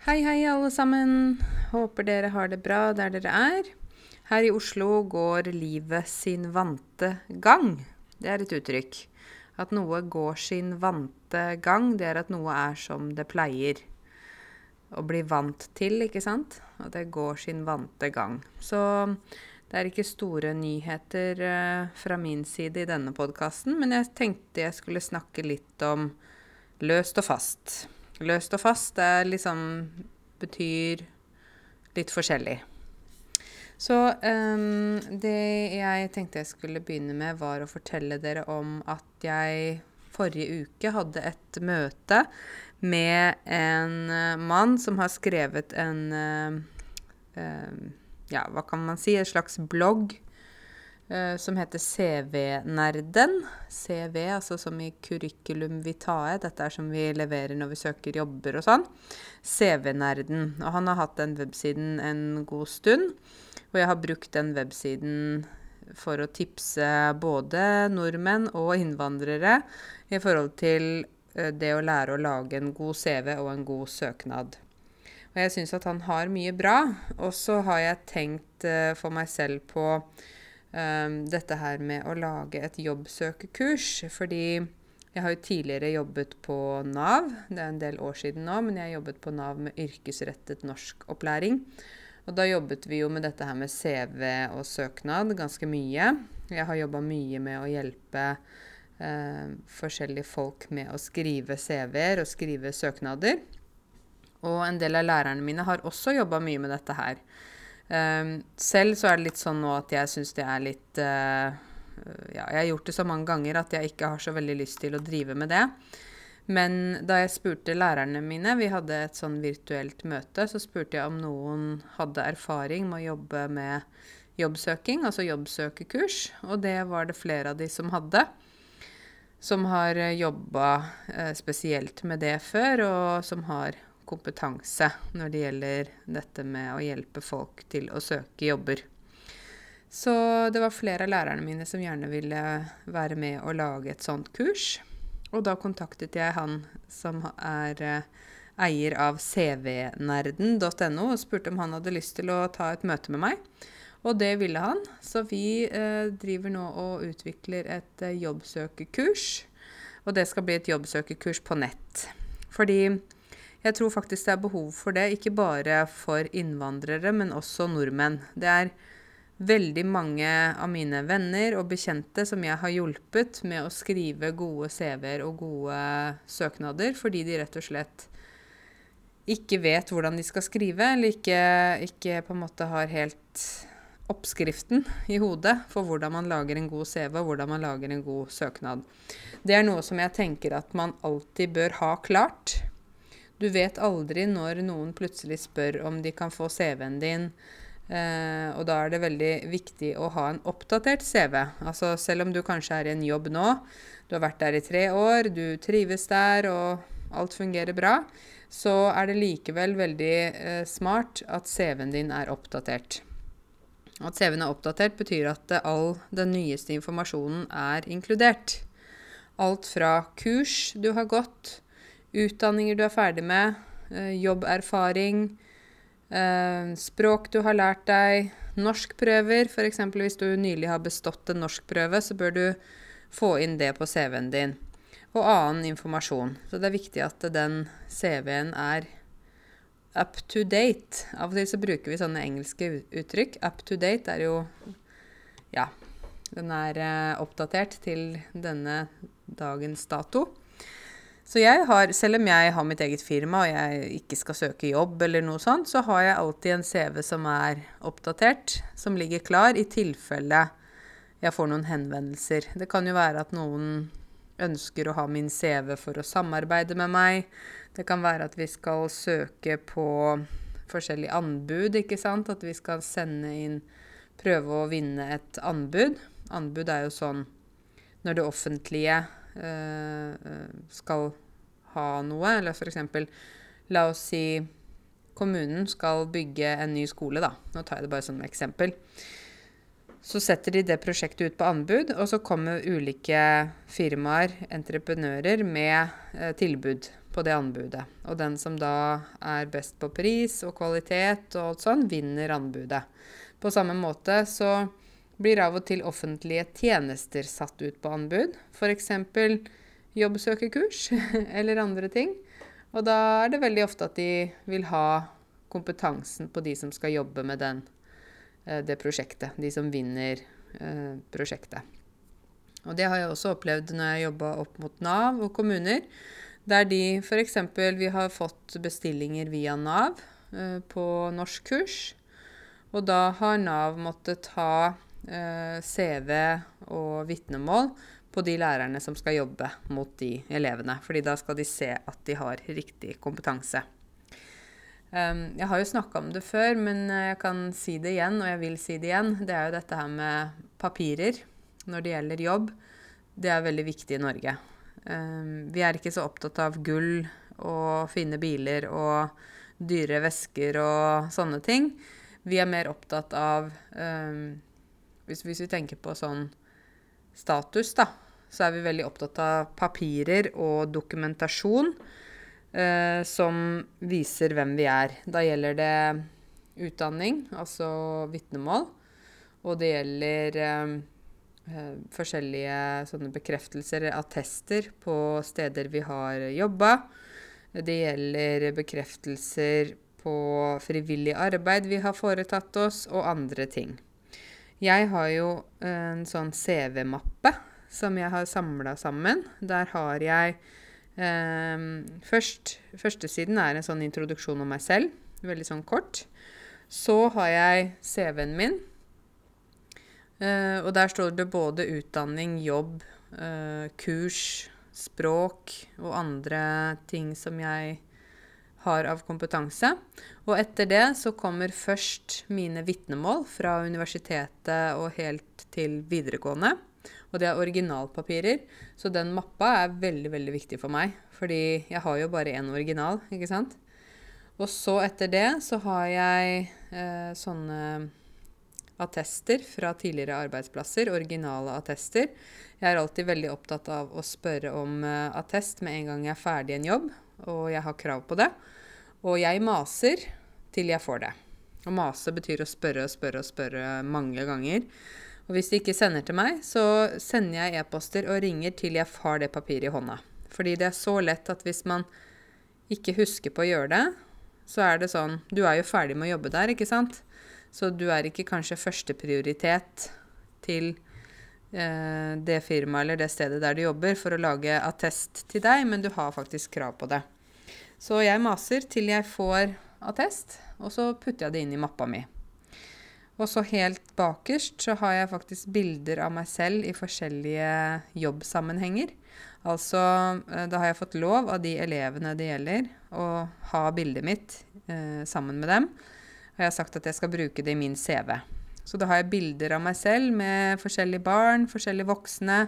Hei, hei, alle sammen. Håper dere har det bra der dere er. Her i Oslo går livet sin vante gang. Det er et uttrykk. At noe går sin vante gang, det er at noe er som det pleier å bli vant til, ikke sant? At det går sin vante gang. Så det er ikke store nyheter eh, fra min side i denne podkasten, men jeg tenkte jeg skulle snakke litt om løst og fast. Løst og fast det liksom betyr litt forskjellig. Så um, det jeg tenkte jeg skulle begynne med, var å fortelle dere om at jeg forrige uke hadde et møte med en uh, mann som har skrevet en uh, uh, Ja, hva kan man si? En slags blogg som heter CV-nerden. CV, altså som i curriculum vitae. Dette er som vi leverer når vi søker jobber og sånn. CV-nerden. Og han har hatt den websiden en god stund. Og jeg har brukt den websiden for å tipse både nordmenn og innvandrere i forhold til det å lære å lage en god CV og en god søknad. Og jeg syns at han har mye bra. Og så har jeg tenkt uh, for meg selv på um, dette her med å lage et jobbsøkekurs. Fordi jeg har jo tidligere jobbet på Nav. Det er en del år siden nå, men jeg jobbet på Nav med yrkesrettet norskopplæring. Og da jobbet vi jo med dette her med CV og søknad ganske mye. Jeg har jobba mye med å hjelpe eh, forskjellige folk med å skrive CV-er og skrive søknader. Og en del av lærerne mine har også jobba mye med dette her. Um, selv så er det litt sånn nå at jeg syns det er litt uh, Ja, jeg har gjort det så mange ganger at jeg ikke har så veldig lyst til å drive med det. Men da jeg spurte lærerne mine, vi hadde et sånn virtuelt møte, så spurte jeg om noen hadde erfaring med å jobbe med jobbsøking, altså jobbsøkekurs. Og det var det flere av de som hadde. Som har jobba eh, spesielt med det før, og som har kompetanse når det gjelder dette med å hjelpe folk til å søke jobber. Så det var flere av lærerne mine som gjerne ville være med og lage et sånt kurs. Og da kontaktet jeg han som er eh, eier av cvnerden.no og spurte om han hadde lyst til å ta et møte med meg. Og det ville han. Så vi eh, driver nå og utvikler et eh, jobbsøkekurs. Og det skal bli et jobbsøkekurs på nett. Fordi jeg tror faktisk det er behov for det, ikke bare for innvandrere, men også nordmenn. Det er veldig mange av mine venner og bekjente som jeg har hjulpet med å skrive gode CV-er og gode søknader, fordi de rett og slett ikke vet hvordan de skal skrive, eller ikke, ikke på en måte har helt oppskriften i hodet for hvordan man lager en god CV og hvordan man lager en god søknad. Det er noe som jeg tenker at man alltid bør ha klart. Du vet aldri når noen plutselig spør om de kan få CV-en din. Eh, og da er det veldig viktig å ha en oppdatert CV. Altså selv om du kanskje er i en jobb nå, du har vært der i tre år, du trives der og alt fungerer bra, så er det likevel veldig eh, smart at CV-en din er oppdatert. At CV-en er oppdatert, betyr at all den nyeste informasjonen er inkludert. Alt fra kurs du har gått, utdanninger du er ferdig med, eh, jobberfaring, eh, språk du har lært deg, norskprøver. F.eks. hvis du nylig har bestått en norskprøve, så bør du få inn det på CV-en din. Og annen informasjon. Så det er viktig at den CV-en er up to date. Av og til så bruker vi sånne engelske uttrykk. Up to date er jo Ja. Den er eh, oppdatert til denne dagens dato. Så jeg har, selv om jeg har mitt eget firma og jeg ikke skal søke jobb eller noe sånt, så har jeg alltid en CV som er oppdatert, som ligger klar i tilfelle jeg får noen henvendelser. Det kan jo være at noen ønsker å ha min CV for å samarbeide med meg. Det kan være at vi skal søke på forskjellige anbud, ikke sant. At vi skal sende inn Prøve å vinne et anbud. Anbud er jo sånn når det offentlige skal ha noe. Eller f.eks. la oss si kommunen skal bygge en ny skole, da. Nå tar jeg det bare som eksempel. Så setter de det prosjektet ut på anbud, og så kommer ulike firmaer, entreprenører, med eh, tilbud på det anbudet. Og den som da er best på pris og kvalitet og alt sånn, vinner anbudet. På samme måte så blir av og til offentlige tjenester satt ut på anbud. F.eks. jobbsøkerkurs eller andre ting. Og da er det veldig ofte at de vil ha kompetansen på de som skal jobbe med den, eh, det prosjektet. De som vinner eh, prosjektet. Og det har jeg også opplevd når jeg jobba opp mot Nav og kommuner. Der de f.eks. Vi har fått bestillinger via Nav eh, på norskkurs. Og da har Nav måttet eh, CV og vitnemål på de lærerne som skal jobbe mot de elevene. fordi da skal de se at de har riktig kompetanse. Jeg har jo snakka om det før, men jeg kan si det igjen, og jeg vil si det igjen. Det er jo dette her med papirer når det gjelder jobb. Det er veldig viktig i Norge. Vi er ikke så opptatt av gull og fine biler og dyre vesker og sånne ting. Vi er mer opptatt av hvis, hvis, vi tenker på sånn status, da, så er vi veldig opptatt av papirer og dokumentasjon eh, som viser hvem vi er. Da gjelder det utdanning, altså vitnemål, og det gjelder um, Eh, forskjellige sånne bekreftelser, attester, på steder vi har jobba. Det gjelder bekreftelser på frivillig arbeid vi har foretatt oss, og andre ting. Jeg har jo en sånn CV-mappe som jeg har samla sammen. Der har jeg eh, først Førstesiden er en sånn introduksjon om meg selv, veldig sånn kort. Så har jeg CV-en min Uh, og der står det både utdanning, jobb, uh, kurs, språk og andre ting som jeg har av kompetanse. Og etter det så kommer først mine vitnemål fra universitetet og helt til videregående. Og det er originalpapirer, så den mappa er veldig, veldig viktig for meg. Fordi jeg har jo bare én original, ikke sant. Og så etter det så har jeg eh, sånne attester fra tidligere arbeidsplasser, originale attester. Jeg er alltid veldig opptatt av å spørre om uh, attest med en gang jeg er ferdig i en jobb, og jeg har krav på det. Og jeg maser til jeg får det. Å mase betyr å spørre og spørre og spørre mange ganger. Og hvis de ikke sender til meg, så sender jeg e-poster og ringer til jeg har det papiret i hånda. Fordi det er så lett at hvis man ikke husker på å gjøre det, så er det sånn Du er jo ferdig med å jobbe der, ikke sant? Så du er ikke kanskje førsteprioritet til eh, det firmaet eller det stedet der du jobber for å lage attest til deg, men du har faktisk krav på det. Så jeg maser til jeg får attest, og så putter jeg det inn i mappa mi. Og så helt bakerst så har jeg faktisk bilder av meg selv i forskjellige jobbsammenhenger. Altså, eh, da har jeg fått lov av de elevene det gjelder, å ha bildet mitt eh, sammen med dem. Og jeg har sagt at jeg skal bruke det i min CV. Så da har jeg bilder av meg selv med forskjellige barn, forskjellige voksne,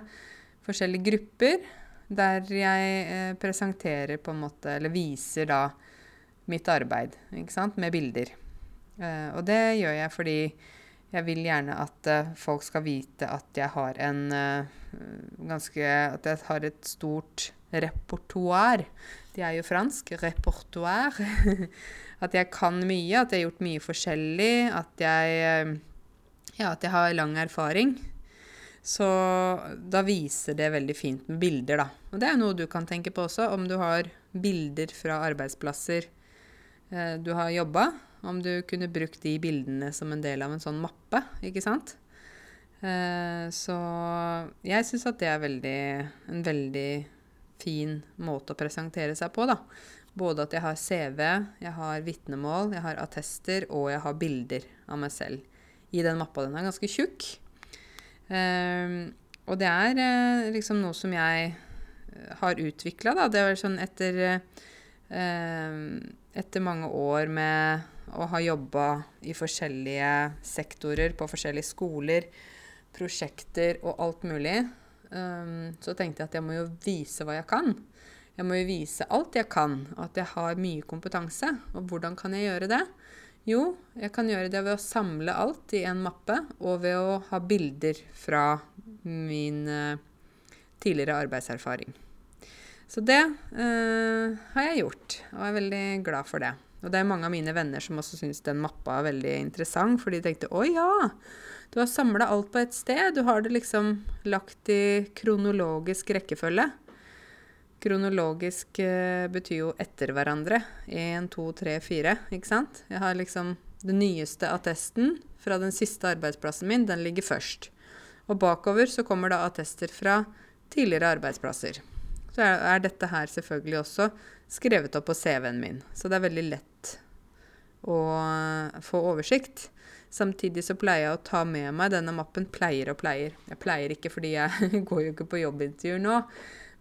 forskjellige grupper, der jeg eh, presenterer på en måte, eller viser da mitt arbeid, ikke sant, med bilder. Eh, og det gjør jeg fordi jeg vil gjerne at uh, folk skal vite at jeg har en ganske At jeg har et stort repertoar. De er jo fransk. Repertoar. at jeg kan mye, at jeg har gjort mye forskjellig, at jeg, eh, ja, at jeg har lang erfaring. Så da viser det veldig fint med bilder, da. Og det er noe du kan tenke på også, om du har bilder fra arbeidsplasser eh, du har jobba. Om du kunne brukt de bildene som en del av en sånn mappe, ikke sant. Eh, så jeg syns at det er veldig, en veldig fin måte å presentere seg på, da. Både at jeg har CV, jeg har vitnemål, jeg har attester, og jeg har bilder av meg selv i den mappa. Den er ganske tjukk. Um, og det er uh, liksom noe som jeg uh, har utvikla, da. Det er sånn etter uh, Etter mange år med å ha jobba i forskjellige sektorer, på forskjellige skoler, prosjekter og alt mulig, um, så tenkte jeg at jeg må jo vise hva jeg kan. Jeg må jo vise alt jeg kan, og at jeg har mye kompetanse. Og hvordan kan jeg gjøre det? Jo, jeg kan gjøre det ved å samle alt i en mappe, og ved å ha bilder fra min uh, tidligere arbeidserfaring. Så det eh, har jeg gjort, og er veldig glad for det. Og det er mange av mine venner som også syns den mappa er veldig interessant, for de tenkte å ja, du har samla alt på ett sted. Du har det liksom lagt i kronologisk rekkefølge. Kronologisk eh, betyr jo etter hverandre. Én, to, tre, fire, ikke sant? Jeg har liksom den nyeste attesten fra den siste arbeidsplassen min, den ligger først. Og bakover så kommer da attester fra tidligere arbeidsplasser. Så er, dette her selvfølgelig også skrevet opp på CV-en min. Så det er veldig lett å få oversikt. Samtidig så pleier jeg å ta med meg denne mappen pleier og pleier. Jeg pleier ikke fordi jeg går jo ikke på jobbintervjuer nå.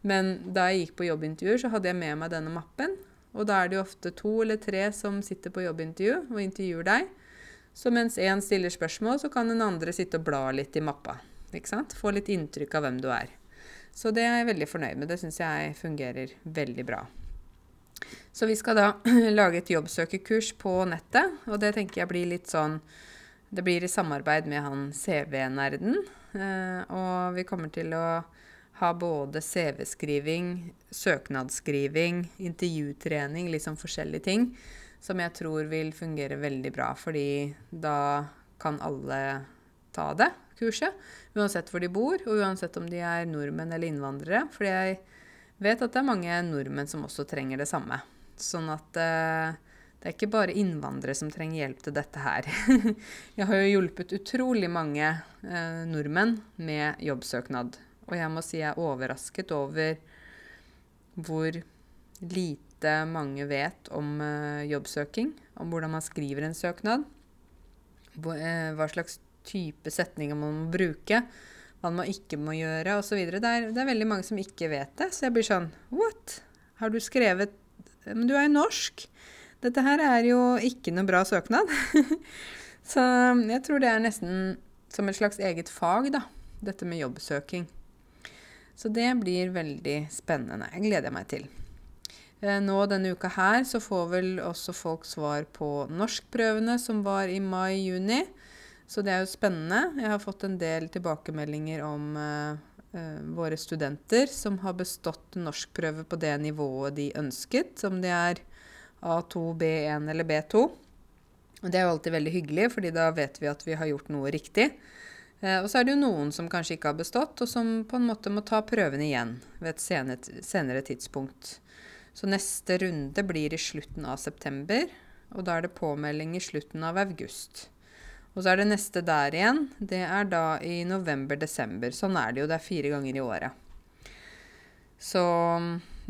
Men da jeg gikk på jobbintervjuer, så hadde jeg med meg denne mappen. Og da er det jo ofte to eller tre som sitter på jobbintervju og intervjuer deg. Så mens én stiller spørsmål, så kan den andre sitte og bla litt i mappa. Ikke sant? Få litt inntrykk av hvem du er. Så det er jeg veldig fornøyd med. Det syns jeg fungerer veldig bra. Så vi skal da lage et jobbsøkerkurs på nettet, og det tenker jeg blir litt sånn Det blir i samarbeid med han CV-nerden, eh, og vi kommer til å ha både CV-skriving, søknadsskriving, intervjutrening, sånn forskjellige ting som jeg tror vil fungere veldig bra, fordi da kan alle ta det kurset. Uansett hvor de bor, og uansett om de er nordmenn eller innvandrere. Fordi jeg vet at det er mange nordmenn som også trenger det samme. Sånn at eh, det er ikke bare innvandrere som trenger hjelp til dette her. jeg har jo hjulpet utrolig mange eh, nordmenn med jobbsøknad. Og jeg må si jeg er overrasket over hvor lite mange vet om uh, jobbsøking, om hvordan man skriver en søknad, hva, uh, hva slags type setninger man må bruke, hva man ikke må gjøre osv. Det, er, det er veldig mange som ikke vet det. Så jeg blir sånn What? Har du skrevet Men du er jo norsk. Dette her er jo ikke noe bra søknad. så jeg tror det er nesten som et slags eget fag, da. Dette med jobbsøking. Så det blir veldig spennende. Jeg gleder meg til. Eh, nå denne uka her så får vel også folk svar på norskprøvene som var i mai-juni. Så det er jo spennende. Jeg har fått en del tilbakemeldinger om uh, uh, våre studenter som har bestått norskprøve på det nivået de ønsket, om det er A2, B1 eller B2. Og det er jo alltid veldig hyggelig, fordi da vet vi at vi har gjort noe riktig. Uh, og så er det jo noen som kanskje ikke har bestått, og som på en måte må ta prøven igjen ved et senere tidspunkt. Så neste runde blir i slutten av september, og da er det påmelding i slutten av august. Og så er det neste der igjen. Det er da i november-desember. Sånn er det jo. Det er fire ganger i året. Så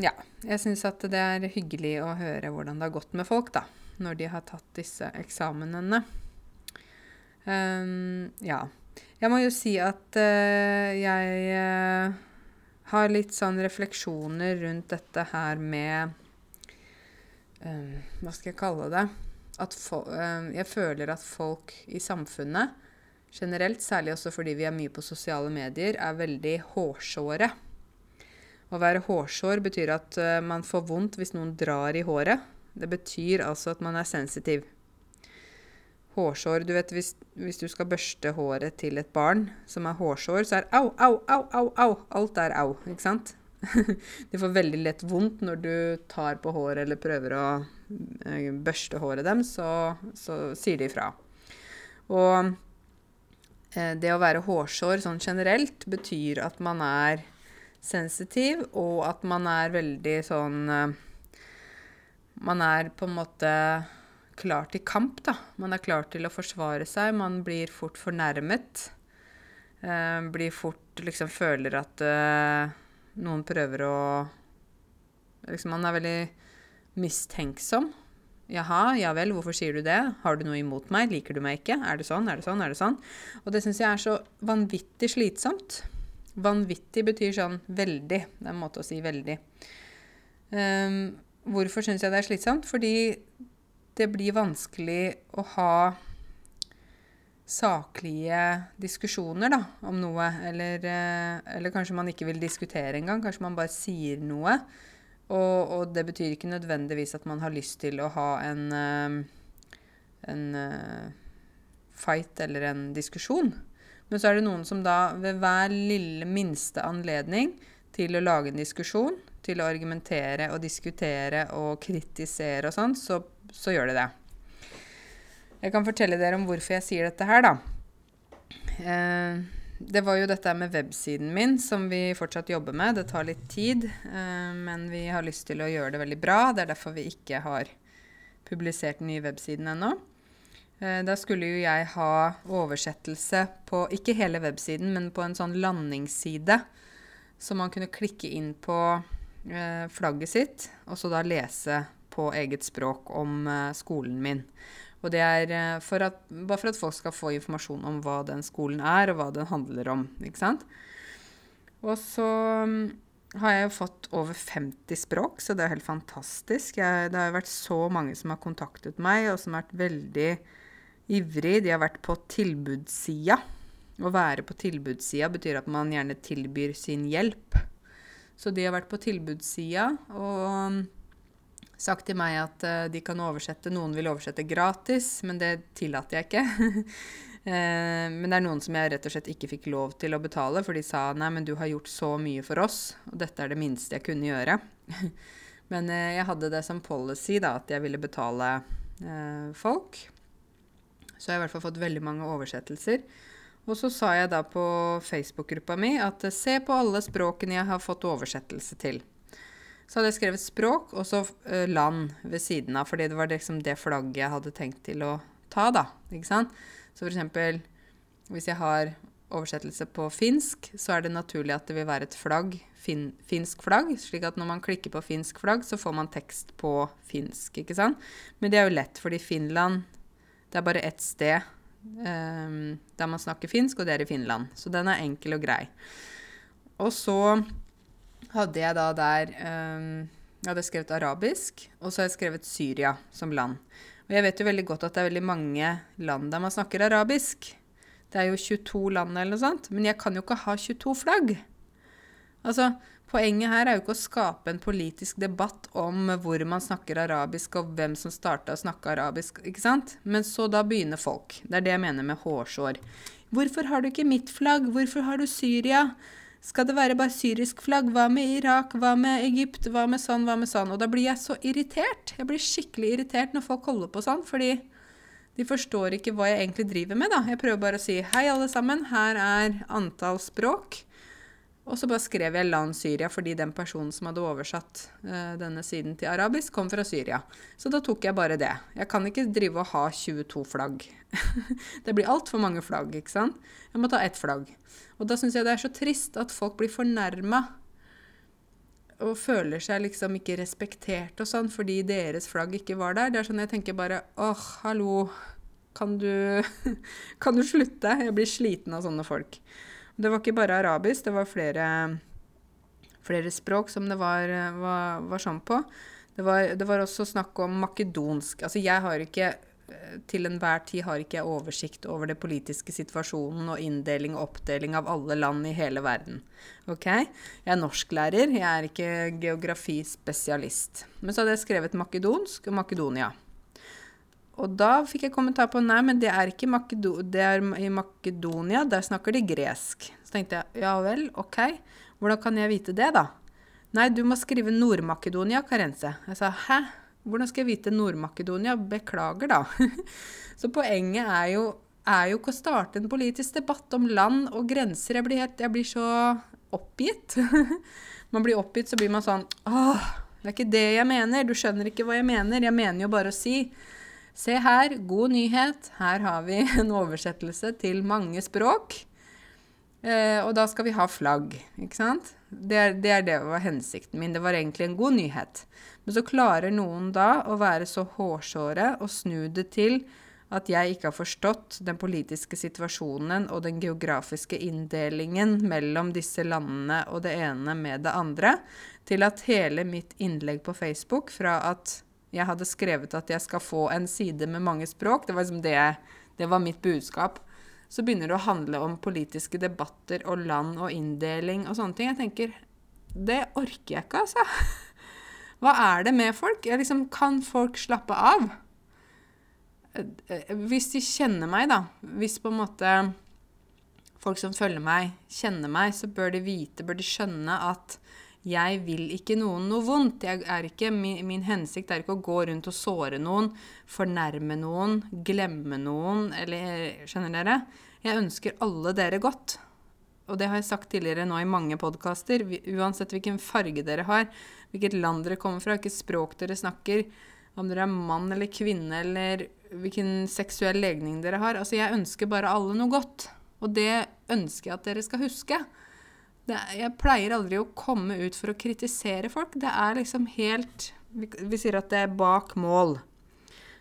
ja. Jeg syns at det er hyggelig å høre hvordan det har gått med folk, da. Når de har tatt disse eksamenene. Um, ja. Jeg må jo si at uh, jeg uh, har litt sånn refleksjoner rundt dette her med um, Hva skal jeg kalle det? At um, jeg føler at folk i samfunnet generelt, særlig også fordi vi er mye på sosiale medier, er veldig hårsåre. Å være hårsår betyr at uh, man får vondt hvis noen drar i håret. Det betyr altså at man er sensitiv hårsår Du vet hvis, hvis, du skal børste håret til et barn som er hårsår, så er au, au, au, au, au. Alt er au, ikke sant? de får veldig lett vondt når du tar på håret eller prøver å eh, børste håret dem, så, så sier de ifra. Og eh, det å være hårsår sånn generelt betyr at man er sensitiv, og at man er veldig sånn eh, Man er på en måte klar til kamp, da. Man er klar til å forsvare seg. Man blir fort fornærmet. Eh, blir fort liksom føler at eh, noen prøver å Liksom man er veldig mistenksom. Jaha, ja vel, hvorfor sier du det? Har du noe imot meg? Liker du meg ikke? Er det sånn? Er det sånn? Er det sånn? Og det syns jeg er så vanvittig slitsomt. Vanvittig betyr sånn veldig. Det er en måte å si veldig. Um, hvorfor syns jeg det er slitsomt? Fordi det blir vanskelig å ha saklige diskusjoner da, om noe. Eller, eh, eller, kanskje man ikke vil diskutere engang. Kanskje man bare sier noe. Og, og, det betyr ikke nødvendigvis at man har lyst til å ha en, eh, en eh, fight eller en diskusjon. Men så er det noen som da ved hver lille minste anledning til å lage en diskusjon, til å argumentere og diskutere og kritisere og sånn, så, så gjør det det. Jeg kan fortelle dere om hvorfor jeg sier dette her, da. Eh, det var jo dette med websiden min som vi fortsatt jobber med. Det tar litt tid, eh, men vi har lyst til å gjøre det veldig bra. Det er derfor vi ikke har publisert den nye websiden ennå. Eh, da skulle jo jeg ha oversettelse på ikke hele websiden, men på en sånn landingsside. Så man kunne klikke inn på eh, flagget sitt, og så da lese på eget språk om skolen min. Og det er eh, for at, bare for at folk skal få informasjon om hva den skolen er, og hva den handler om. ikke sant? Og så mm, har jeg jo fått over 50 språk, så det er helt fantastisk. Jeg, det har jo vært så mange som har kontaktet meg, og som har vært veldig ivrig. De har vært på tilbudssida. Å være på tilbudssida betyr at man gjerne tilbyr sin hjelp. Så de har vært på tilbudssida, og mm, sagt til meg at uh, de kan oversette. Noen vil oversette gratis, men det tillater jeg ikke. uh, men det er noen som jeg rett og slett ikke fikk lov til å betale, for de sa nei, men du har gjort så mye for oss, og dette er det minste jeg kunne gjøre. men uh, jeg hadde det som policy, da, at jeg ville betale folk. Så jeg har i hvert fall fått veldig mange oversettelser. Og så sa jeg da på Facebook-gruppa mi at se på alle språkene jeg har fått oversettelse til. Så hadde jeg skrevet språk og så uh, land ved siden av, fordi det var liksom det flagget jeg hadde tenkt til å ta, da. Ikke sant? Så eksempel hvis jeg har oversettelse på finsk, så er det naturlig at det vil være et flagg, fin, finsk flagg. slik at når man klikker på finsk flagg, så får man tekst på finsk, ikke sant. Men det er jo lett, fordi Finland Det er bare ett sted um, der man snakker finsk, og det er i Finland. Så den er enkel og grei. Og så hadde jeg da der um, Jeg hadde skrevet arabisk, og så har jeg skrevet Syria som land. Og jeg vet jo veldig godt at det er veldig mange land der man snakker arabisk. Det er jo 22 land eller noe sånt. Men jeg kan jo ikke ha 22 flagg. Altså, Poenget her er jo ikke å skape en politisk debatt om hvor man snakker arabisk, og hvem som starta å snakke arabisk, ikke sant? Men så da begynner folk. Det er det jeg mener med hårsår. Hvorfor har du ikke mitt flagg? Hvorfor har du Syria? Skal det være bare syrisk flagg? Hva med Irak? Hva med Egypt? Hva med sånn? Hva med sånn? Og da blir jeg så irritert. Jeg blir skikkelig irritert når folk holder på sånn, fordi de forstår ikke hva jeg egentlig driver med, da. Jeg prøver bare å si hei, alle sammen. Her er antall språk. Og så bare skrev jeg land Syria fordi den personen som hadde oversatt uh, denne siden til arabisk, kom fra Syria. Så da tok jeg bare det. Jeg kan ikke drive og ha 22 flagg. det blir altfor mange flagg, ikke sant? Jeg må ta ett flagg. Og da syns jeg det er så trist at folk blir fornærma og føler seg liksom ikke respektert og sånn fordi deres flagg ikke var der. Det er sånn jeg tenker bare åh, hallo, kan du, kan du slutte? Jeg blir sliten av sånne folk. Det var ikke bare arabisk, det var flere, flere språk som det var, var, var sånn på. Det var, det var, også snakk om makedonsk. Altså, jeg har ikke til enhver tid har ikke jeg oversikt over det politiske situasjonen og inndeling og oppdeling av alle land i hele verden. Ok? Jeg er norsklærer, jeg er ikke geografispesialist. Men så hadde jeg skrevet makedonsk og Makedonia. Og da fikk jeg kommentar på nei, men det er ikke Makedo det er i Makedonia, der snakker de gresk. Så tenkte jeg ja vel, ok, hvordan kan jeg vite det, da? Nei, du må skrive Nord-Makedonia, Karense. Jeg sa hæ? Hvordan skal jeg vite Nord-Makedonia? Beklager, da. Så poenget er jo, er jo, ikke å starte en politisk debatt om land og grenser. Jeg blir, helt, jeg blir så oppgitt. Man blir oppgitt, så blir man sånn Åh, det er ikke det jeg mener. Du skjønner ikke hva jeg mener. Jeg mener jo bare å si Se her, god nyhet. Her har vi en oversettelse til mange språk. Eh, og da skal vi ha flagg, ikke sant? Det er, det er det var hensikten min. Det var egentlig en god nyhet. Men så klarer noen da å være så hårsåre og snu det til at jeg ikke har forstått den politiske situasjonen og den geografiske inndelingen mellom disse landene og det ene med det andre, til at hele mitt innlegg på Facebook fra at jeg hadde skrevet at jeg skal få en side med mange språk, det var liksom det, det var mitt budskap, så begynner det å handle om politiske debatter og land og inndeling og sånne ting. Jeg tenker det orker jeg ikke, altså. Hva er det med folk? Jeg liksom, kan folk slappe av? Hvis de kjenner meg, da Hvis på en måte folk som følger meg, kjenner meg, så bør de vite, bør de skjønne at Jeg vil ikke noen noe vondt. Ikke, min, min, hensikt er ikke å gå rundt og såre noen, fornærme noen, glemme noen, eller Skjønner dere? Jeg ønsker alle dere godt. Og det har jeg sagt tidligere nå i mange podkaster. Uansett hvilken farge dere har, hvilket land dere kommer fra, hvilket språk dere snakker, om dere er mann eller kvinne, eller hvilken seksuell legning dere har. Altså, jeg ønsker bare alle noe godt. Og det ønsker jeg at dere skal huske. Det, jeg pleier aldri å komme ut for å kritisere folk. Det er liksom helt Vi, vi sier at det er bak mål.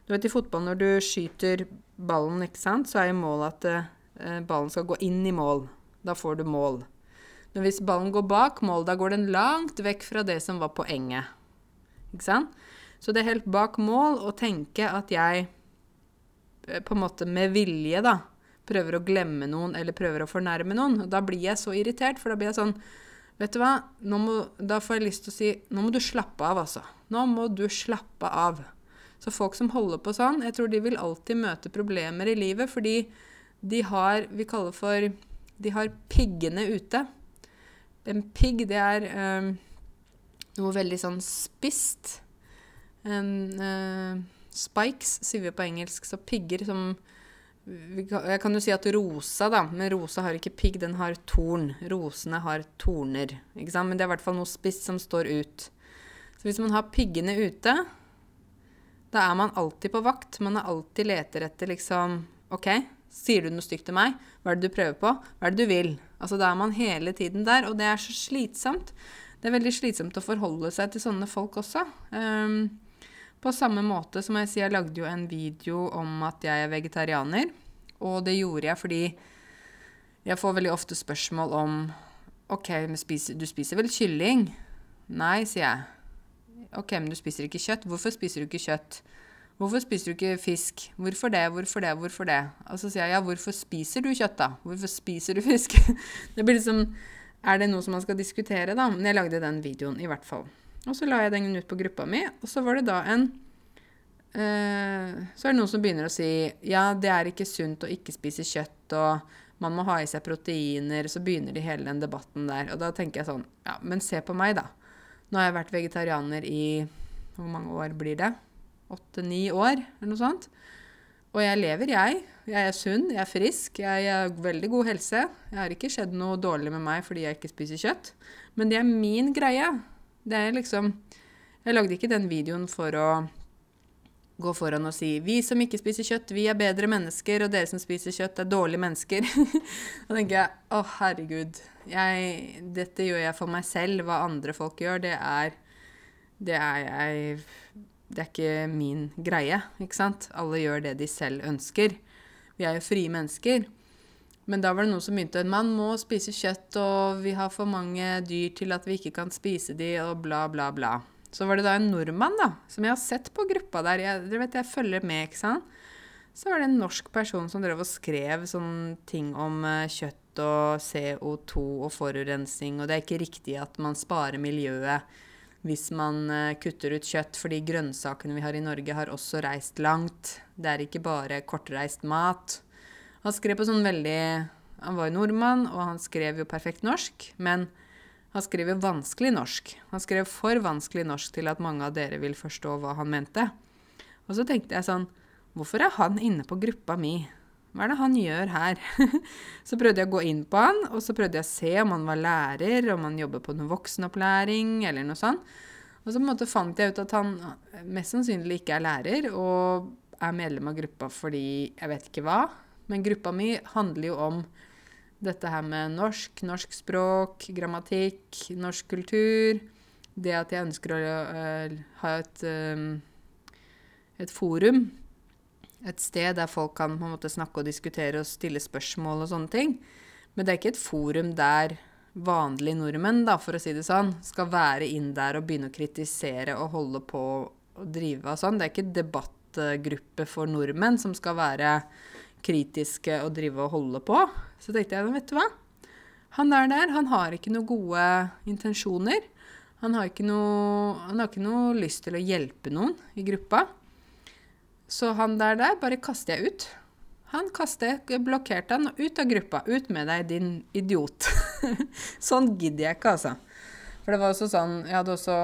Du vet i fotball når du skyter ballen, ikke sant, så er jo målet at eh, ballen skal gå inn i mål. Da får du mål. Men hvis ballen går bak mål, da går den langt vekk fra det som var poenget. Ikke sant? Så det er helt bak mål å tenke at jeg eh, på en måte med vilje, da, prøver å glemme noen eller prøver å fornærme noen. Da blir jeg så irritert, for da blir jeg sånn Vet du hva, må, da får jeg lyst til å si Nå må du slappe av, altså. Nå må du slappe av. Så folk som holder på sånn, jeg tror de vil alltid møte problemer i livet fordi de har Vi kaller for De har piggene ute. En pigg, det er øh, noe veldig sånn spist. En, øh, spikes, sier vi på engelsk. Så pigger som jeg kan jo si at rosa, da, men rosa har ikke pigg, den har torn. Rosene har torner. ikke sant? Men det er i hvert fall noe spiss som står ut. Så hvis man har piggene ute, da er man alltid på vakt. Man er alltid leter etter liksom OK, sier du noe stygt til meg? Hva er det du prøver på? Hva er det du vil? Altså Da er man hele tiden der, og det er så slitsomt. Det er veldig slitsomt å forholde seg til sånne folk også. Um, på samme måte som jeg sier, jeg lagde jo en video om at jeg er vegetarianer. Og det gjorde jeg fordi jeg får veldig ofte spørsmål om OK, spiser, du spiser vel kylling? Nei, sier jeg. OK, men du spiser ikke kjøtt. Hvorfor spiser du ikke kjøtt? Hvorfor spiser du ikke fisk? Hvorfor det, hvorfor det, hvorfor det? Og så sier jeg ja, hvorfor spiser du kjøtt, da? Hvorfor spiser du fisk? det blir liksom Er det noe som man skal diskutere, da? Men jeg lagde den videoen, i hvert fall. Og så la jeg den ut på gruppa mi, og så var det da en uh, Så er det noen som begynner å si ja, det er ikke sunt å ikke spise kjøtt, og man må ha i seg proteiner. Så begynner de hele den debatten der. Og da tenker jeg sånn Ja, men se på meg, da. Nå har jeg vært vegetarianer i Hvor mange år blir det? Åtte-ni år, eller noe sånt. Og jeg lever, jeg. Jeg er sunn, jeg er frisk, jeg har veldig god helse. Jeg har ikke skjedd noe dårlig med meg fordi jeg ikke spiser kjøtt. Men det er min greie. Det er liksom Jeg lagde ikke den videoen for å gå foran og si 'Vi som ikke spiser kjøtt, vi er bedre mennesker', og dere som spiser kjøtt, er dårlige mennesker. da tenker jeg 'Å, herregud'. Jeg, dette gjør jeg for meg selv. Hva andre folk gjør, det er Det er jeg Det er ikke min greie, ikke sant? Alle gjør det de selv ønsker. Vi er jo frie mennesker. Men da var det noen som begynte Man må spise kjøtt, og vi har for mange dyr til at vi ikke kan spise de, og bla, bla, bla. Så var det da en nordmann da, som jeg har sett på gruppa der. Jeg, dere vet, jeg følger med, ikke sant? Så var det en norsk person som drev og skrev sånne ting om uh, kjøtt og CO2 og forurensning, og det er ikke riktig at man sparer miljøet hvis man uh, kutter ut kjøtt, fordi grønnsakene vi har i Norge, har også reist langt. Det er ikke bare kortreist mat. Han skrev på sånn veldig Han var jo nordmann, og han skrev jo perfekt norsk, men han skrev jo vanskelig norsk. Han skrev for vanskelig norsk til at mange av dere vil forstå hva han mente. Og så tenkte jeg sånn Hvorfor er han inne på gruppa mi? Hva er det han gjør her? så prøvde jeg å gå inn på han, og så prøvde jeg å se om han var lærer, om han jobber på noe voksenopplæring eller noe sånt. Og så på en måte fant jeg ut at han mest sannsynlig ikke er lærer, og er medlem av gruppa fordi jeg vet ikke hva. Men gruppa mi handler jo om dette her med norsk, norsk språk, grammatikk, norsk kultur. Det at jeg ønsker å uh, ha et, um, et forum. Et sted der folk kan på en måte snakke og diskutere og stille spørsmål og sånne ting. Men det er ikke et forum der vanlige nordmenn, da, for å si det sånn, skal være inn der og begynne å kritisere og holde på og drive og sånn. Det er ikke debattgruppe for nordmenn som skal være kritiske og drive og holde på. Så tenkte jeg, vet du hva? Han der der, han har ikke noen gode intensjoner. Han har, noe, han har ikke noe lyst til å hjelpe noen i gruppa. Så han der der bare kaster jeg ut. Han kastet, blokkerte han ut av gruppa. Ut med deg, din idiot. sånn gidder jeg ikke, altså. For det var også sånn Jeg hadde også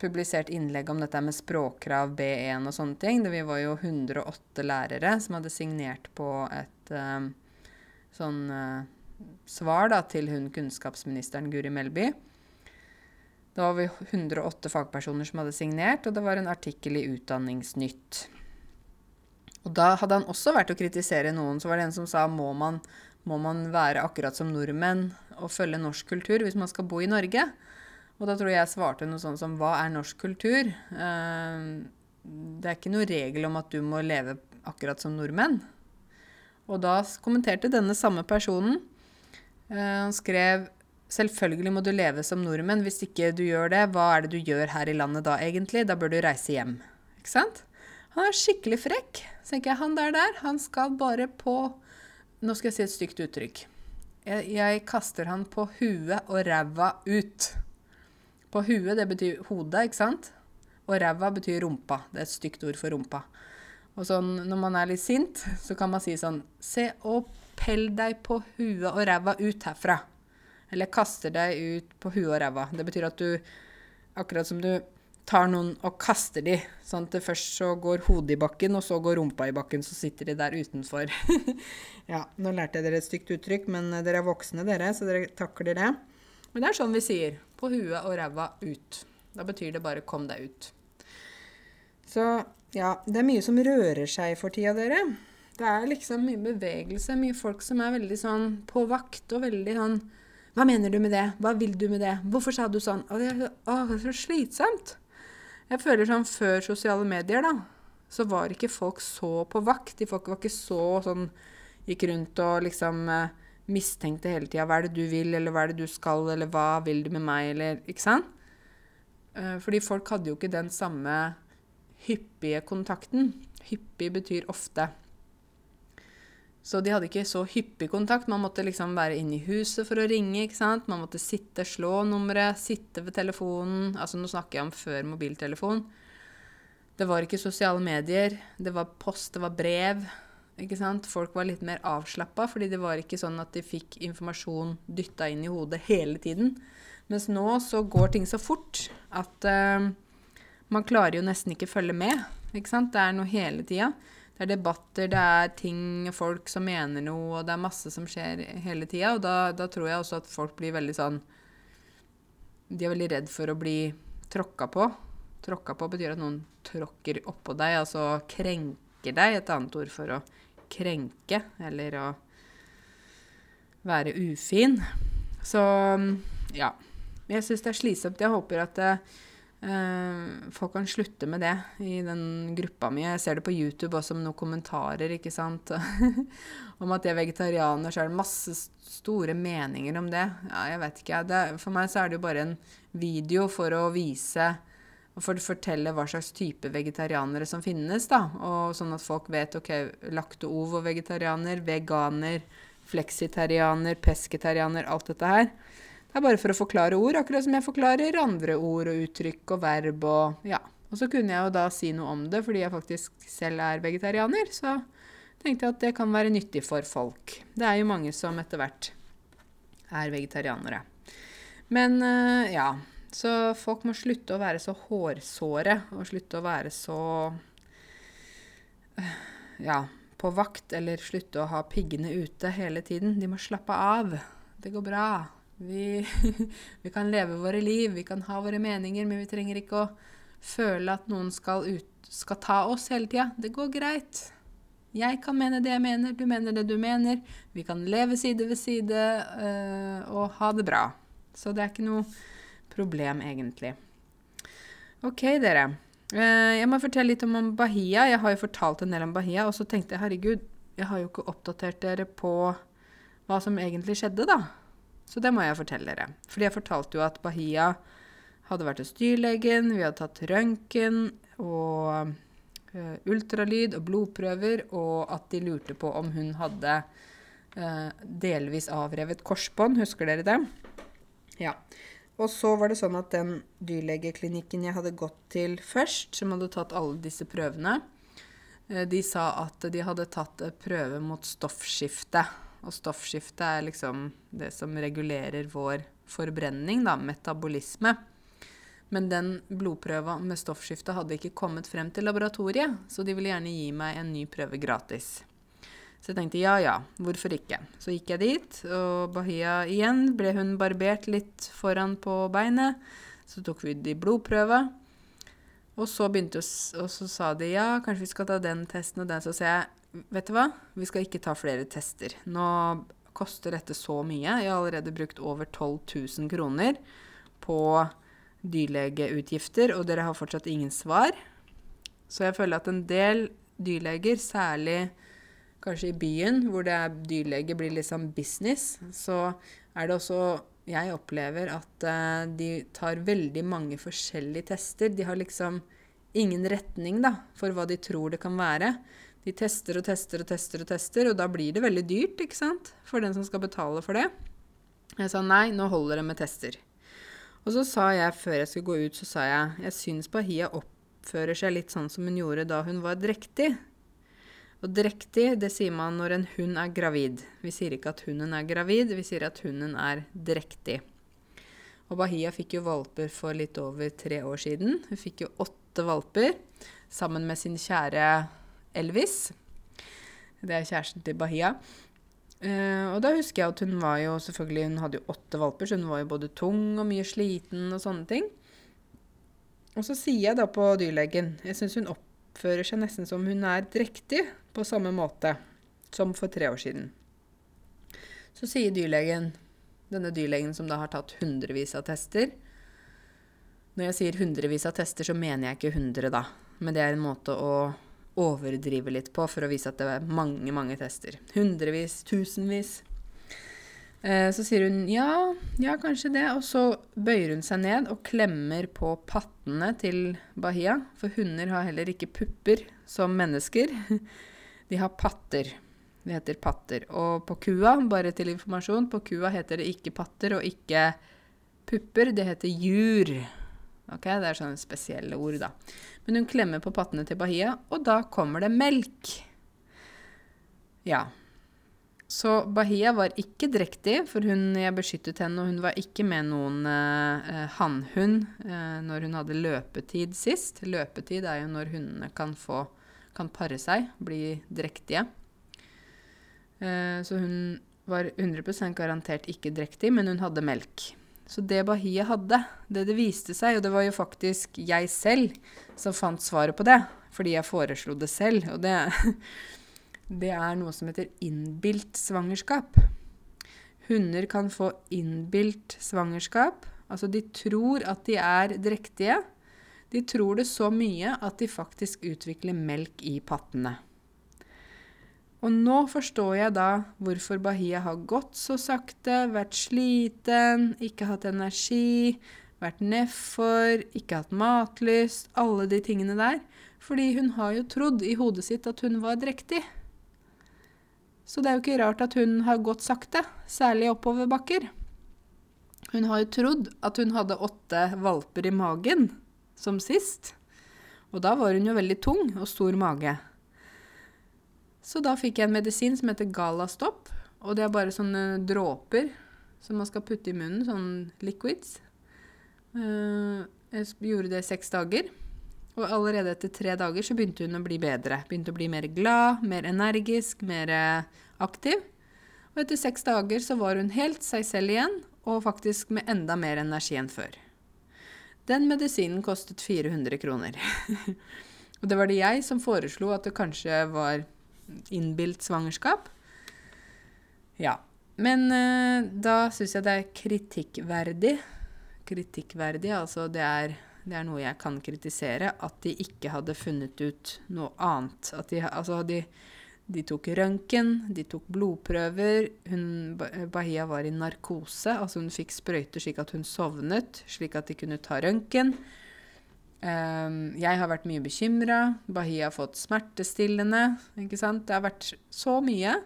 publisert innlegg om dette med språkkrav B1 og sånne ting. Vi var jo 108 lærere som hadde signert på et uh, sånn uh, svar da, til hun kunnskapsministeren Guri Melby. Da var vi 108 fagpersoner som hadde signert, og det var en artikkel i Utdanningsnytt. Og da hadde han også vært å kritisere noen. Så var det en som sa må man, må man være akkurat som nordmenn og følge norsk kultur hvis man skal bo i Norge? Og da tror jeg jeg svarte noe sånt som hva er norsk kultur? Eh, det er ikke noe regel om at du må leve akkurat som nordmenn. Og da kommenterte denne samme personen. Eh, han skrev selvfølgelig må du leve som nordmenn. Hvis ikke du gjør det, hva er det du gjør her i landet da egentlig? Da bør du reise hjem. Ikke sant? Han er skikkelig frekk. Så tenker jeg, han der der, han skal bare på Nå skal jeg si et stygt uttrykk. Jeg, jeg kaster han på huet og ræva ut. På huet, det betyr hodet, ikke sant? Og ræva betyr rumpa. Det er et stygt ord for rumpa. Og sånn, når man er litt sint, så kan man si sånn Se og pell deg på huet og ræva ut herfra. Eller kaster deg ut på huet og ræva. Det betyr at du Akkurat som du tar noen og kaster de, sånn at det først så går hodet i bakken, og så går rumpa i bakken, så sitter de der utenfor. ja, nå lærte jeg dere et stygt uttrykk, men dere er voksne, dere, så dere takler det. Men det er sånn vi sier. På huet og ræva ut. Da betyr det bare 'kom deg ut'. Så ja, det er mye som rører seg for tida, dere. Det er liksom mye bevegelse, mye folk som er veldig sånn på vakt og veldig sånn Hva mener du med det? Hva vil du med det? Hvorfor sa du sånn? Og det er, å, det er så slitsomt. Jeg føler sånn før sosiale medier, da, så var ikke folk så på vakt. De folk var ikke så sånn Gikk rundt og liksom eh, mistenkte hele tida. Hva er det du vil, eller hva er det du skal, eller hva vil du med meg, eller Ikke sant? Eh, fordi folk hadde jo ikke den samme hyppige kontakten. Hyppig betyr ofte. Så de hadde ikke så hyppig kontakt. Man måtte liksom være inne i huset for å ringe. ikke sant? Man måtte sitte, slå nummeret, sitte ved telefonen. Altså nå snakker jeg om før mobiltelefon. Det var ikke sosiale medier. Det var post, det var brev. Ikke sant? Folk var litt mer avslappa, fordi det var ikke sånn at de fikk informasjon dytta inn i hodet hele tiden. Mens nå så går ting så fort at uh, man klarer jo nesten ikke følge med. Ikke sant? Det er noe hele tida. Det er debatter, det er ting, folk som mener noe, og det er masse som skjer hele tida. Og da, da, tror jeg også at folk blir veldig sånn De er veldig redd for å bli tråkka på. Tråkka på betyr at noen tråkker oppå deg, altså krenker deg. Et annet ord for å krenke, eller å være ufin. Så ja. Jeg syns det er slitsomt. Jeg håper at uh, folk kan slutte med det i den gruppa mi. Jeg ser det på YouTube også med noen kommentarer, ikke sant. om at jeg er vegetarianer, så er det masse store meninger om det. Ja, jeg vet ikke. Det, for meg så er det jo bare en video for å vise for å fortelle hva slags type vegetarianere som finnes. da, og Sånn at folk vet ok, lakto-ovo-vegetarianer, veganer, fleksitarianer, pesketarianer, alt dette her. Det er bare for å forklare ord, akkurat som jeg forklarer andre ord og uttrykk og verb og ja. Og så kunne jeg jo da si noe om det fordi jeg faktisk selv er vegetarianer. Så tenkte jeg at det kan være nyttig for folk. Det er jo mange som etter hvert er vegetarianere. Men uh, ja. Så folk må slutte å være så hårsåre, og slutte å være så uh, ja, på vakt, eller slutte å ha piggene ute hele tiden. De må slappe av. Det går bra. Vi, vi, kan leve våre liv, vi kan ha våre meninger, men vi trenger ikke å føle at noen skal, ut, skal ta oss hele tida. Det går greit. Jeg kan mene det jeg mener, du mener det du mener. Vi kan leve side ved side øh, og ha det bra. Så det er ikke noe problem, egentlig. OK, dere. Eh, jeg må fortelle litt om Bahia. Jeg har jo fortalt en del om Bahia, og så tenkte jeg herregud, jeg har jo ikke oppdatert dere på hva som egentlig skjedde, da. Så det må jeg fortelle dere. Fordi jeg fortalte jo at Bahia hadde vært hos dyrlegen, vi hadde tatt røntgen og uh, ultralyd og blodprøver, og at de lurte på om hun hadde uh, delvis avrevet korsbånd. Husker dere det? Ja. Og så var det sånn at den dyrlegeklinikken jeg hadde gått til først, som hadde tatt alle disse prøvene, eh, de sa at de hadde tatt prøve mot stoffskifte. Og stoffskifte er liksom det som regulerer vår forbrenning, da, metabolisme. Men den blodprøva med stoffskifte hadde ikke kommet frem til laboratoriet, så de ville gjerne gi meg en ny prøve gratis. Så jeg tenkte ja ja, hvorfor ikke. Så gikk jeg dit, og Bahia igjen ble hun barbert litt foran på beinet. Så tok vi de blodprøva. Og så begynte og så sa de ja, kanskje vi skal ta den testen og den. Så sa jeg vet du hva, vi skal ikke ta flere tester. Nå koster dette så mye. Jeg har allerede brukt over 12 000 kroner på dyrlegeutgifter, og dere har fortsatt ingen svar. Så jeg føler at en del dyrleger, særlig kanskje i byen, hvor det er dyrlege blir liksom business, så er det også Jeg opplever at uh, de tar veldig mange forskjellige tester. De har liksom ingen retning da, for hva de tror det kan være. De tester og tester og tester, og tester, og da blir det veldig dyrt ikke sant? for den som skal betale for det. Jeg sa nei, nå holder det med tester. Og så sa jeg før jeg skulle gå ut, så sa jeg jeg syns Bahia oppfører seg litt sånn som hun gjorde da hun var drektig. Og drektig, det sier man når en hund er gravid. Vi sier ikke at hunden er gravid, vi sier at hunden er drektig. Og Bahia fikk jo valper for litt over tre år siden. Hun fikk jo åtte valper sammen med sin kjære Elvis. Det er kjæresten til Bahia. Uh, og da husker jeg at hun var jo selvfølgelig, hun hadde jo åtte valper, så hun var jo både tung og mye sliten og sånne ting. Og så sier jeg da på dyrlegen Jeg syns hun oppfører seg nesten som hun er drektig på samme måte som for tre år siden. Så sier dyrlegen, denne dyrlegen som da har tatt hundrevis av tester Når jeg sier hundrevis av tester, så mener jeg ikke hundre, da. Men det er en måte å overdrive litt på for å vise at det er mange, mange tester. Hundrevis, tusenvis. Eh, så sier hun ja, ja, kanskje det. Og så bøyer hun seg ned og klemmer på pattene til Bahia. For hunder har heller ikke pupper som mennesker. De har patter. Det heter patter. Og på kua, bare til informasjon, på kua heter det ikke patter og ikke pupper. Det heter jur. Ok, Det er sånne spesielle ord, da. Men hun klemmer på pattene til Bahia, og da kommer det melk. Ja. Så Bahia var ikke drektig, for hun, jeg beskyttet henne, og hun var ikke med noen eh, hannhund eh, når hun hadde løpetid sist. Løpetid er jo når hundene kan få kan pare seg, bli drektige. Eh, så hun var 100% garantert ikke drektig, men hun hadde melk. Så det Bahia hadde, det det viste seg, og det var jo faktisk jeg selv som fant svaret på det, fordi jeg foreslo det selv, og det, det er noe som heter innbilt svangerskap. Hunder kan få innbilt svangerskap. Altså de tror at de er drektige, de tror det så mye at de faktisk utvikler melk i pattene. Og nå forstår jeg da hvorfor Bahia har gått så sakte, vært sliten, ikke hatt energi, vært nedfor, ikke hatt matlyst, alle de tingene der. Fordi hun har jo trodd i hodet sitt at hun var drektig. Så det er jo ikke rart at hun har gått sakte, særlig oppoverbakker. Hun har jo trodd at hun hadde åtte valper i magen som sist. Og da var hun jo veldig tung og stor mage. Så da fikk jeg en medisin som heter Galastopp. Og det er bare sånne dråper som man skal putte i munnen, sånn liquids. Eh, jeg gjorde det seks dager. Og allerede etter tre dager så begynte hun å bli bedre. Begynte å bli mer glad, mer energisk, mer aktiv. Og etter seks dager så var hun helt seg selv igjen, og faktisk med enda mer energi enn før. Den medisinen kostet 400 kroner. og det var det jeg som foreslo at det kanskje var innbilt svangerskap. Ja. Men uh, da syns jeg det er kritikkverdig. Kritikkverdig, altså det er, det er, noe jeg kan kritisere. At de ikke hadde funnet ut noe annet. At de, altså de de tok røntgen, de tok blodprøver. Hun, Bahia var i narkose, altså hun fikk sprøyter slik at hun sovnet, slik at de kunne ta røntgen. Um, jeg har vært mye bekymra. Bahia har fått smertestillende. ikke sant? Det har vært så mye.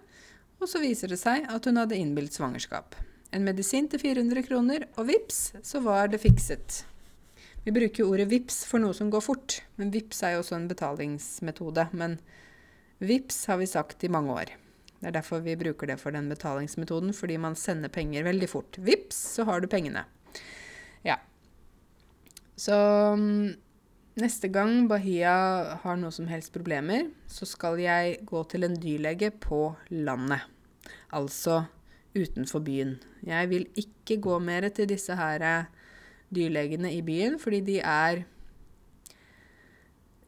Og så viser det seg at hun hadde innbilt svangerskap. En medisin til 400 kroner, og vips, så var det fikset. Vi bruker ordet vips for noe som går fort, men vips er jo også en betalingsmetode. men VIPS har vi sagt i mange år. Det er derfor vi bruker det for den betalingsmetoden, fordi man sender penger veldig fort. Vips, så har du pengene. Ja. Så mm, neste gang Bahia har noe som helst problemer, så skal jeg gå til en dyrlege på landet. Altså utenfor byen. Jeg vil ikke gå mer til disse her eh, dyrlegene i byen, fordi de er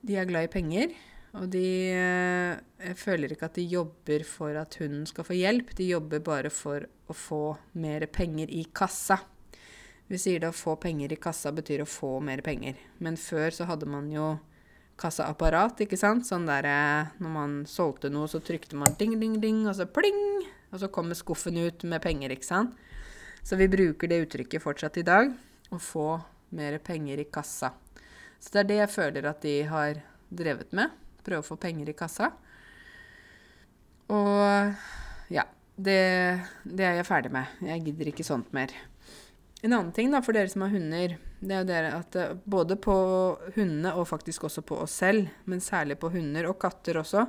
De er glad i penger. Og de eh, Jeg føler ikke at de jobber for at hunden skal få hjelp. De jobber bare for å få mer penger i kassa. Vi sier det å få penger i kassa betyr å få mer penger. Men før så hadde man jo kassaapparat, ikke sant? Sånn der eh, når man solgte noe, så trykte man ding, ding, ding, og så pling! Og så kommer skuffen ut med penger, ikke sant? Så vi bruker det uttrykket fortsatt i dag. Å få mer penger i kassa. Så det er det jeg føler at de har drevet med. Prøve å få penger i kassa. Og ja. Det, det er jeg ferdig med. Jeg gidder ikke sånt mer. En annen ting da, for dere som har hunder, det er dere at uh, både på hundene og faktisk også på oss selv, men særlig på hunder og katter også,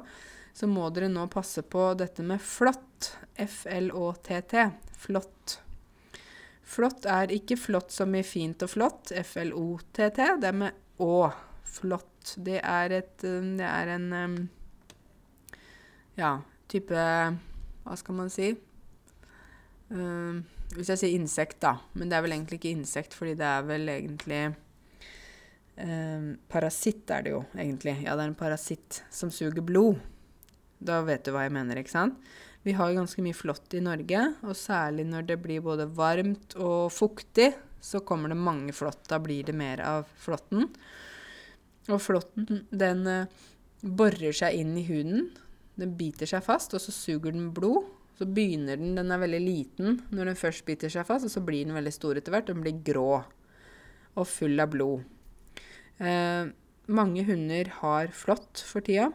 så må dere nå passe på dette med flått. F-l-å-t-t. Flått. Flott er ikke flott som i fint og flott, F-l-o-t-t. Det er med å. Flott. Det er et eh, Det er en Ja, type Hva skal man si? Uh, hvis jeg sier insekt, da. Men det er vel egentlig ikke insekt, fordi det er vel egentlig um, Parasitt er det jo, egentlig. Ja, det er en parasitt som suger blod. Da vet du hva jeg mener, ikke sant? Vi har ganske mye flått i Norge, og særlig når det blir både varmt og fuktig, så kommer det mange flått. Da blir det mer av flåtten. Og flåtten, den uh, borer seg inn i huden. Den biter seg fast, og så suger den blod. Så begynner den Den er veldig liten når den først biter seg fast, og så blir den veldig stor etter hvert. Den blir grå og full av blod. Eh, mange hunder har flått for tida.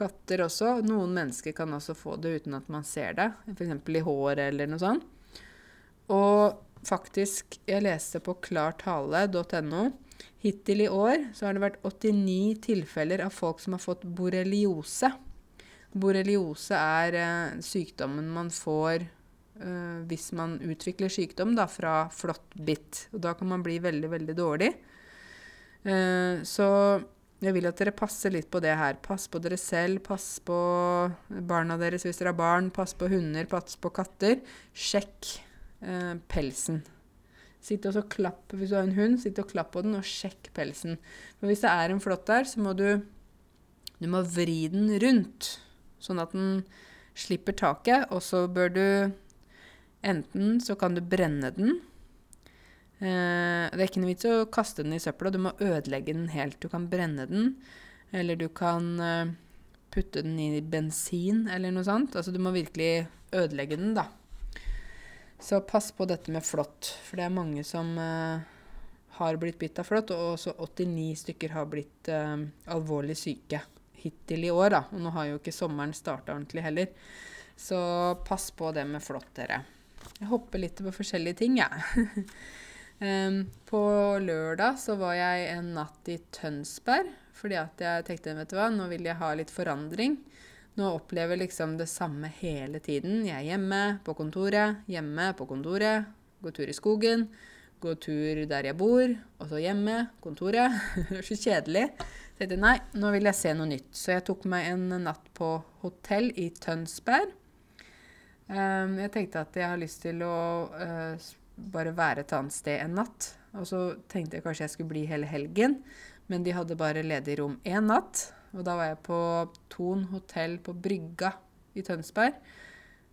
Katter også. Noen mennesker kan også få det uten at man ser det, f.eks. i håret eller noe sånt. Og faktisk, jeg leste på klartale.no Hittil i år så har det vært 89 tilfeller av folk som har fått borreliose. Borreliose er eh, sykdommen man får eh, hvis man utvikler sykdom da, fra flåttbitt. Og da kan man bli veldig, veldig dårlig. Eh, så jeg vil at dere passer litt på det her. Pass på dere selv, pass på barna deres hvis dere har barn, pass på hunder, pass på katter. Sjekk eh, pelsen. Sitt og klapp hvis du har en hund, sitt og klapp på den, og sjekk pelsen. Men hvis det er en flått der, så må du, du må vri den rundt sånn at den slipper taket. Og så bør du enten så kan du brenne den. Eh, det er ikke noe vits å kaste den i søpla, du må ødelegge den helt. Du kan brenne den, eller du kan eh, putte den i bensin eller noe sånt. Altså du må virkelig ødelegge den, da. Så pass på dette med flått, for det er mange som uh, har blitt bitt av flått, og også 89 stykker har blitt uh, alvorlig syke hittil i år, da. Og nå har jo ikke sommeren starta ordentlig heller. Så pass på det med flått, dere. Jeg hopper litt på forskjellige ting, jeg. Ja. um, på lørdag så var jeg en natt i Tønsberg fordi at jeg tenkte vet du hva, nå vil jeg ha litt forandring. Nå opplever jeg liksom det samme hele tiden. Jeg er hjemme, på kontoret, hjemme, på kontoret. Går tur i skogen, gå tur der jeg bor, og så hjemme, kontoret. Det er så kjedelig tenkte nei, nå vil jeg se noe nytt. Så jeg tok meg en natt på hotell i Tønsberg. Um, jeg tenkte at jeg har lyst til å uh, bare være et annet sted en natt. Og så tenkte jeg kanskje jeg skulle bli hele helgen, men de hadde bare ledig rom én natt. Og da var jeg på Thon hotell på Brygga i Tønsberg.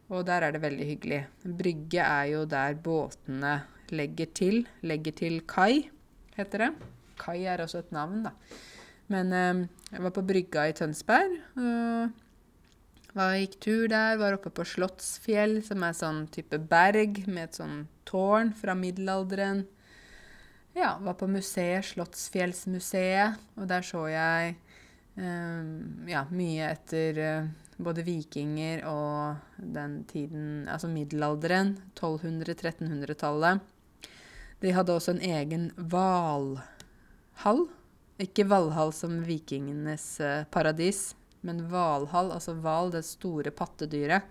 Og der er det veldig hyggelig. Brygge er jo der båtene legger til. Legger til kai, heter det. Kai er også et navn, da. Men eh, jeg var på brygga i Tønsberg. og var, gikk tur der. Var oppe på Slottsfjell, som er sånn type berg med et sånn tårn fra middelalderen. Ja, var på museet, Slottsfjellsmuseet, og der så jeg ja, mye etter uh, både vikinger og den tiden Altså middelalderen. 1200-1300-tallet. De hadde også en egen hvalhall ikke Valhall som vikingenes uh, paradis, Men hvalhall, altså hval, det store pattedyret,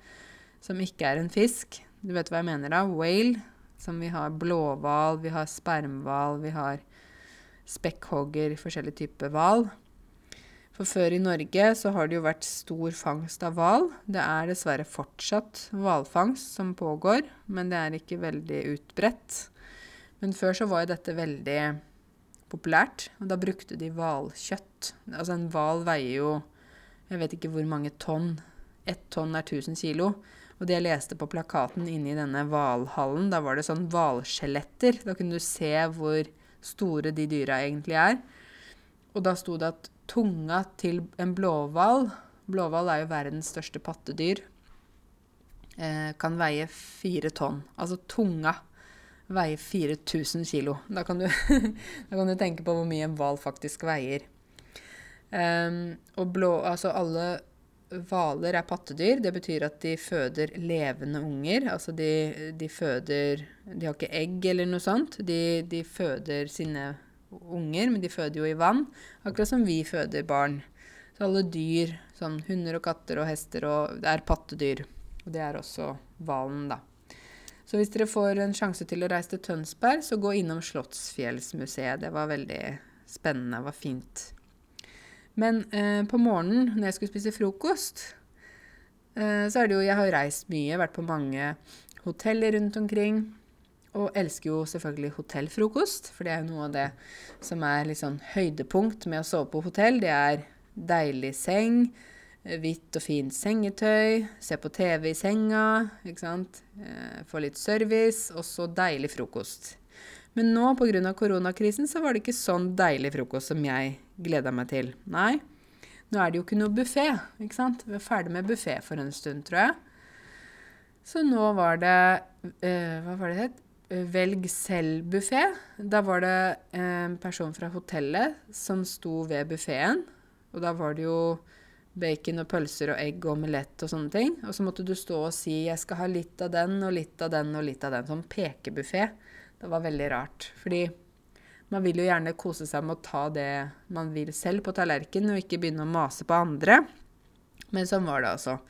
som ikke er en fisk Du vet hva jeg mener da? Whale. Som vi har blåhval, vi har spermhval, vi har spekkhogger, forskjellige typer hval. For før i Norge så har det jo vært stor fangst av hval. Det er dessverre fortsatt hvalfangst som pågår, men det er ikke veldig utbredt. Men før så var jo dette veldig populært, og da brukte de hvalkjøtt. Altså en hval veier jo jeg vet ikke hvor mange tonn. Ett tonn er 1000 kilo. Og det jeg leste på plakaten inne i denne hvalhallen, da var det sånn hvalskjeletter. Da kunne du se hvor store de dyra egentlig er. Og da sto det at tunga til en blåhval Blåhval er jo verdens største pattedyr. Eh, kan veie fire tonn. Altså tunga veier 4000 kilo. Da kan, du, da kan du tenke på hvor mye en hval faktisk veier. Um, og blå, altså alle hvaler er pattedyr. Det betyr at de føder levende unger. Altså de, de føder De har ikke egg eller noe sånt. De, de føder sine unger, men de føder jo i vann. Akkurat som vi føder barn. Så alle dyr, sånn hunder og katter og hester, og det er pattedyr. Og det er også hvalen, da. Så hvis dere får en sjanse til å reise til Tønsberg, så gå innom Slottsfjellsmuseet. Det var veldig spennende. Det var fint. Men eh, på morgenen når jeg skulle spise frokost, eh, så er det jo Jeg har reist mye, vært på mange hoteller rundt omkring. Og elsker jo selvfølgelig hotellfrokost, for det er jo noe av det som er litt sånn høydepunkt med å sove på hotell. Det er deilig seng, hvitt og fint sengetøy, se på TV i senga, ikke sant. Eh, få litt service, og så deilig frokost. Men nå pga. koronakrisen så var det ikke sånn deilig frokost som jeg gleda meg til. Nei, nå er det jo ikke noe buffé, ikke sant. Vi er ferdig med buffé for en stund, tror jeg. Så nå var det uh, Hva var det het? Velg selv-buffé. Da var det en person fra hotellet som sto ved buffeen. Og da var det jo bacon og pølser og egg og omelett og sånne ting. Og så måtte du stå og si 'jeg skal ha litt av den og litt av den og litt av den'. Sånn pekebuffé. Det var veldig rart. Fordi man vil jo gjerne kose seg med å ta det man vil selv på tallerkenen, og ikke begynne å mase på andre. Men sånn var det altså.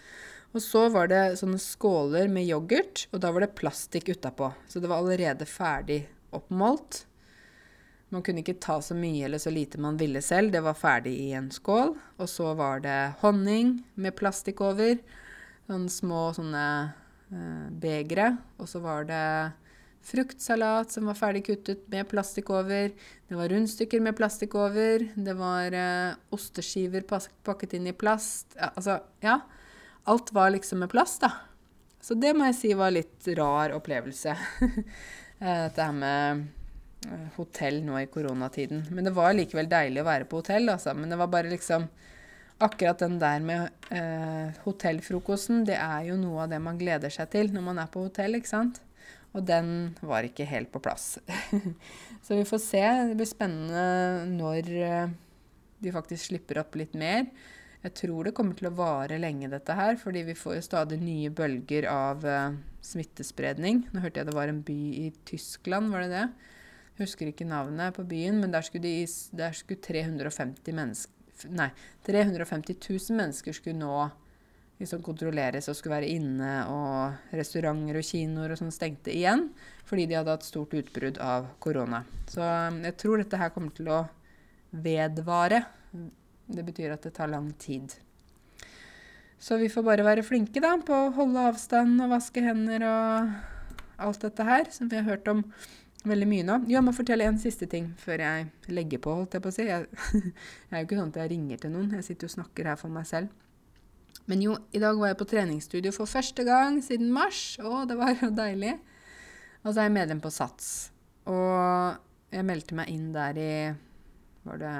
Og så var det sånne skåler med yoghurt, og da var det plastikk utapå. Så det var allerede ferdig oppmålt. Man kunne ikke ta så mye eller så lite man ville selv. Det var ferdig i en skål. Og så var det honning med plastikk over. Sånne små sånne eh, begre. Og så var det fruktsalat som var ferdig kuttet med plastikk over. Det var rundstykker med plastikk over. Det var eh, osteskiver pakket inn i plast. Ja, altså, ja alt var liksom med plass, da. Så det må jeg si var litt rar opplevelse. Eh, dette her med eh, hotell nå i koronatiden. Men det var likevel deilig å være på hotell, altså. Men det var bare liksom Akkurat den der med eh, hotellfrokosten, det er jo noe av det man gleder seg til når man er på hotell, ikke sant? Og den var ikke helt på plass. Så vi får se. Det blir spennende når eh, de faktisk slipper opp litt mer. Jeg tror det kommer til å vare lenge, dette her, fordi vi får jo stadig nye bølger av uh, smittespredning. Nå hørte jeg det var en by i Tyskland, var det det? Jeg husker ikke navnet på byen, men der skulle, de, der skulle 350, nei, 350 000 mennesker skulle nå liksom kontrolleres og skulle være inne, og restauranter og kinoer og sånn stengte igjen fordi de hadde hatt stort utbrudd av korona. Så um, jeg tror dette her kommer til å vedvare det betyr at det tar lang tid. Så vi får bare være flinke da, på å holde avstand og vaske hender og alt dette her, som vi har hørt om veldig mye nå. Jeg må fortelle en siste ting før jeg legger på, holdt jeg på å si. Jeg, jeg er jo ikke sånn at jeg ringer til noen, jeg sitter og snakker her for meg selv. Men jo, i dag var jeg på treningsstudio for første gang siden mars. Å, det var jo deilig. Og så er jeg medlem på SATS. Og jeg meldte meg inn der i Var det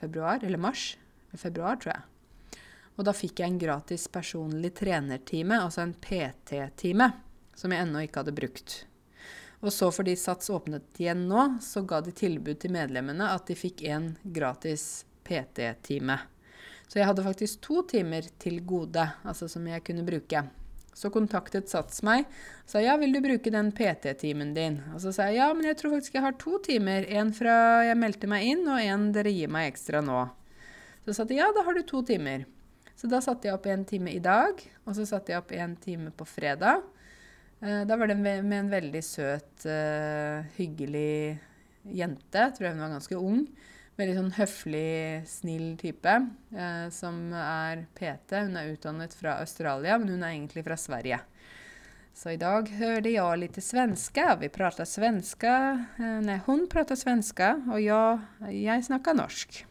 februar eller mars? Februar, tror jeg. Og da fikk jeg en gratis personlig trenertime, altså en PT-time, som jeg ennå ikke hadde brukt. Og så fordi Sats åpnet igjen nå, så ga de tilbud til medlemmene at de fikk en gratis PT-time. Så jeg hadde faktisk to timer til gode, altså som jeg kunne bruke. Så kontaktet Sats meg sa ja, vil du bruke den PT-timen din? Og så sa jeg ja, men jeg tror faktisk jeg har to timer. En fra jeg meldte meg inn, og en dere gir meg ekstra nå. Så sa de ja, da har du to timer. Så da satte jeg opp en time i dag, og så satte jeg opp en time på fredag. Eh, da var det med, en veldig søt, uh, hyggelig jente. Jeg tror hun var ganske ung. Veldig sånn høflig, snill type. Uh, som er PT. Hun er utdannet fra Australia, men hun er egentlig fra Sverige. Så i dag hørte jeg litt svenska. Vi prater svenska. Nei, hun prater svenska, og jeg, jeg snakker norsk.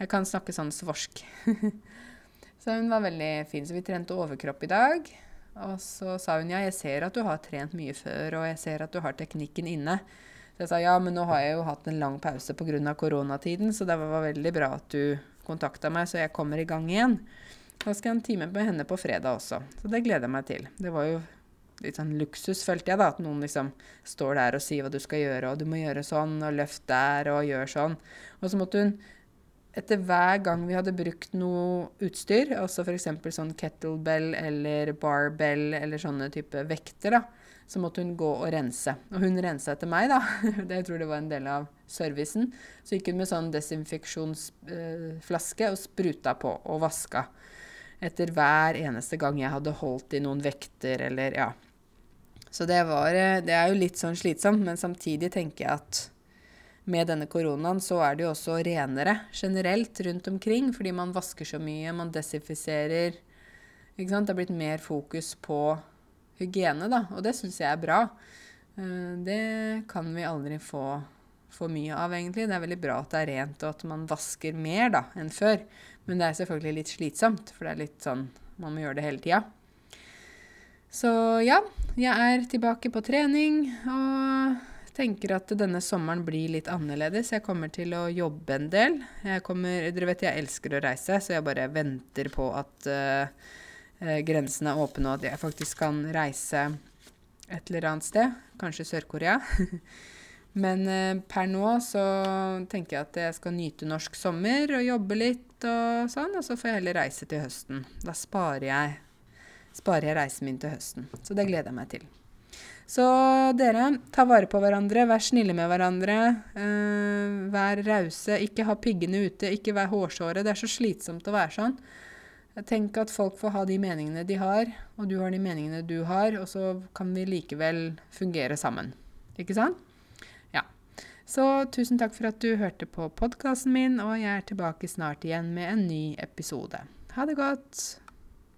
Jeg kan snakke sånn svorsk. så hun var veldig fin. Så vi trente overkropp i dag. Og så sa hun ja, jeg ser at du har trent mye før, og jeg ser at du har teknikken inne. Så jeg sa ja, men nå har jeg jo hatt en lang pause pga. koronatiden, så det var veldig bra at du kontakta meg, så jeg kommer i gang igjen. Da skal jeg ha en time med henne på fredag også, så det gleder jeg meg til. Det var jo litt sånn luksus, følte jeg, da, at noen liksom står der og sier hva du skal gjøre, og du må gjøre sånn, og løft der, og gjør sånn. Og så måtte hun etter hver gang vi hadde brukt noe utstyr, altså f.eks. sånn kettlebell eller barbell eller sånne type vekter, da, så måtte hun gå og rense. Og hun rensa etter meg, da. Det, tror det var en del av servicen. Så gikk hun med sånn desinfeksjonsflaske og spruta på og vaska. Etter hver eneste gang jeg hadde holdt i noen vekter eller ja. Så det var eh, Det er jo litt sånn slitsomt, men samtidig tenker jeg at med denne koronaen så er det jo også renere generelt rundt omkring, fordi man vasker så mye, man desinfiserer. Ikke sant? Det er blitt mer fokus på hygiene, da, og det syns jeg er bra. Eh, det kan vi aldri få for mye av, egentlig. Det er veldig bra at det er rent, og at man vasker mer da, enn før. Men det er selvfølgelig litt slitsomt, for det er litt sånn Man må gjøre det hele tida. Så ja, jeg er tilbake på trening, og tenker at denne sommeren blir litt annerledes. Jeg kommer til å jobbe en del. Jeg kommer, dere vet jeg elsker å reise, så jeg bare venter på at uh, grensene er åpne, og at jeg faktisk kan reise et eller annet sted. Kanskje Sør-Korea. Men uh, per nå så tenker jeg at jeg skal nyte norsk sommer og jobbe litt og sånn, og så får jeg heller reise til høsten. Da sparer jeg, sparer jeg reisen min til høsten. Så det gleder jeg meg til. Så dere, ta vare på hverandre, vær snille med hverandre. Uh, vær rause, ikke ha piggene ute, ikke vær hårsåre. Det er så slitsomt å være sånn. Tenk at folk får ha de meningene de har, og du har de meningene du har, og så kan vi likevel fungere sammen. Ikke sant? Ja. Så tusen takk for at du hørte på podkasten min, og jeg er tilbake snart igjen med en ny episode. Ha det godt!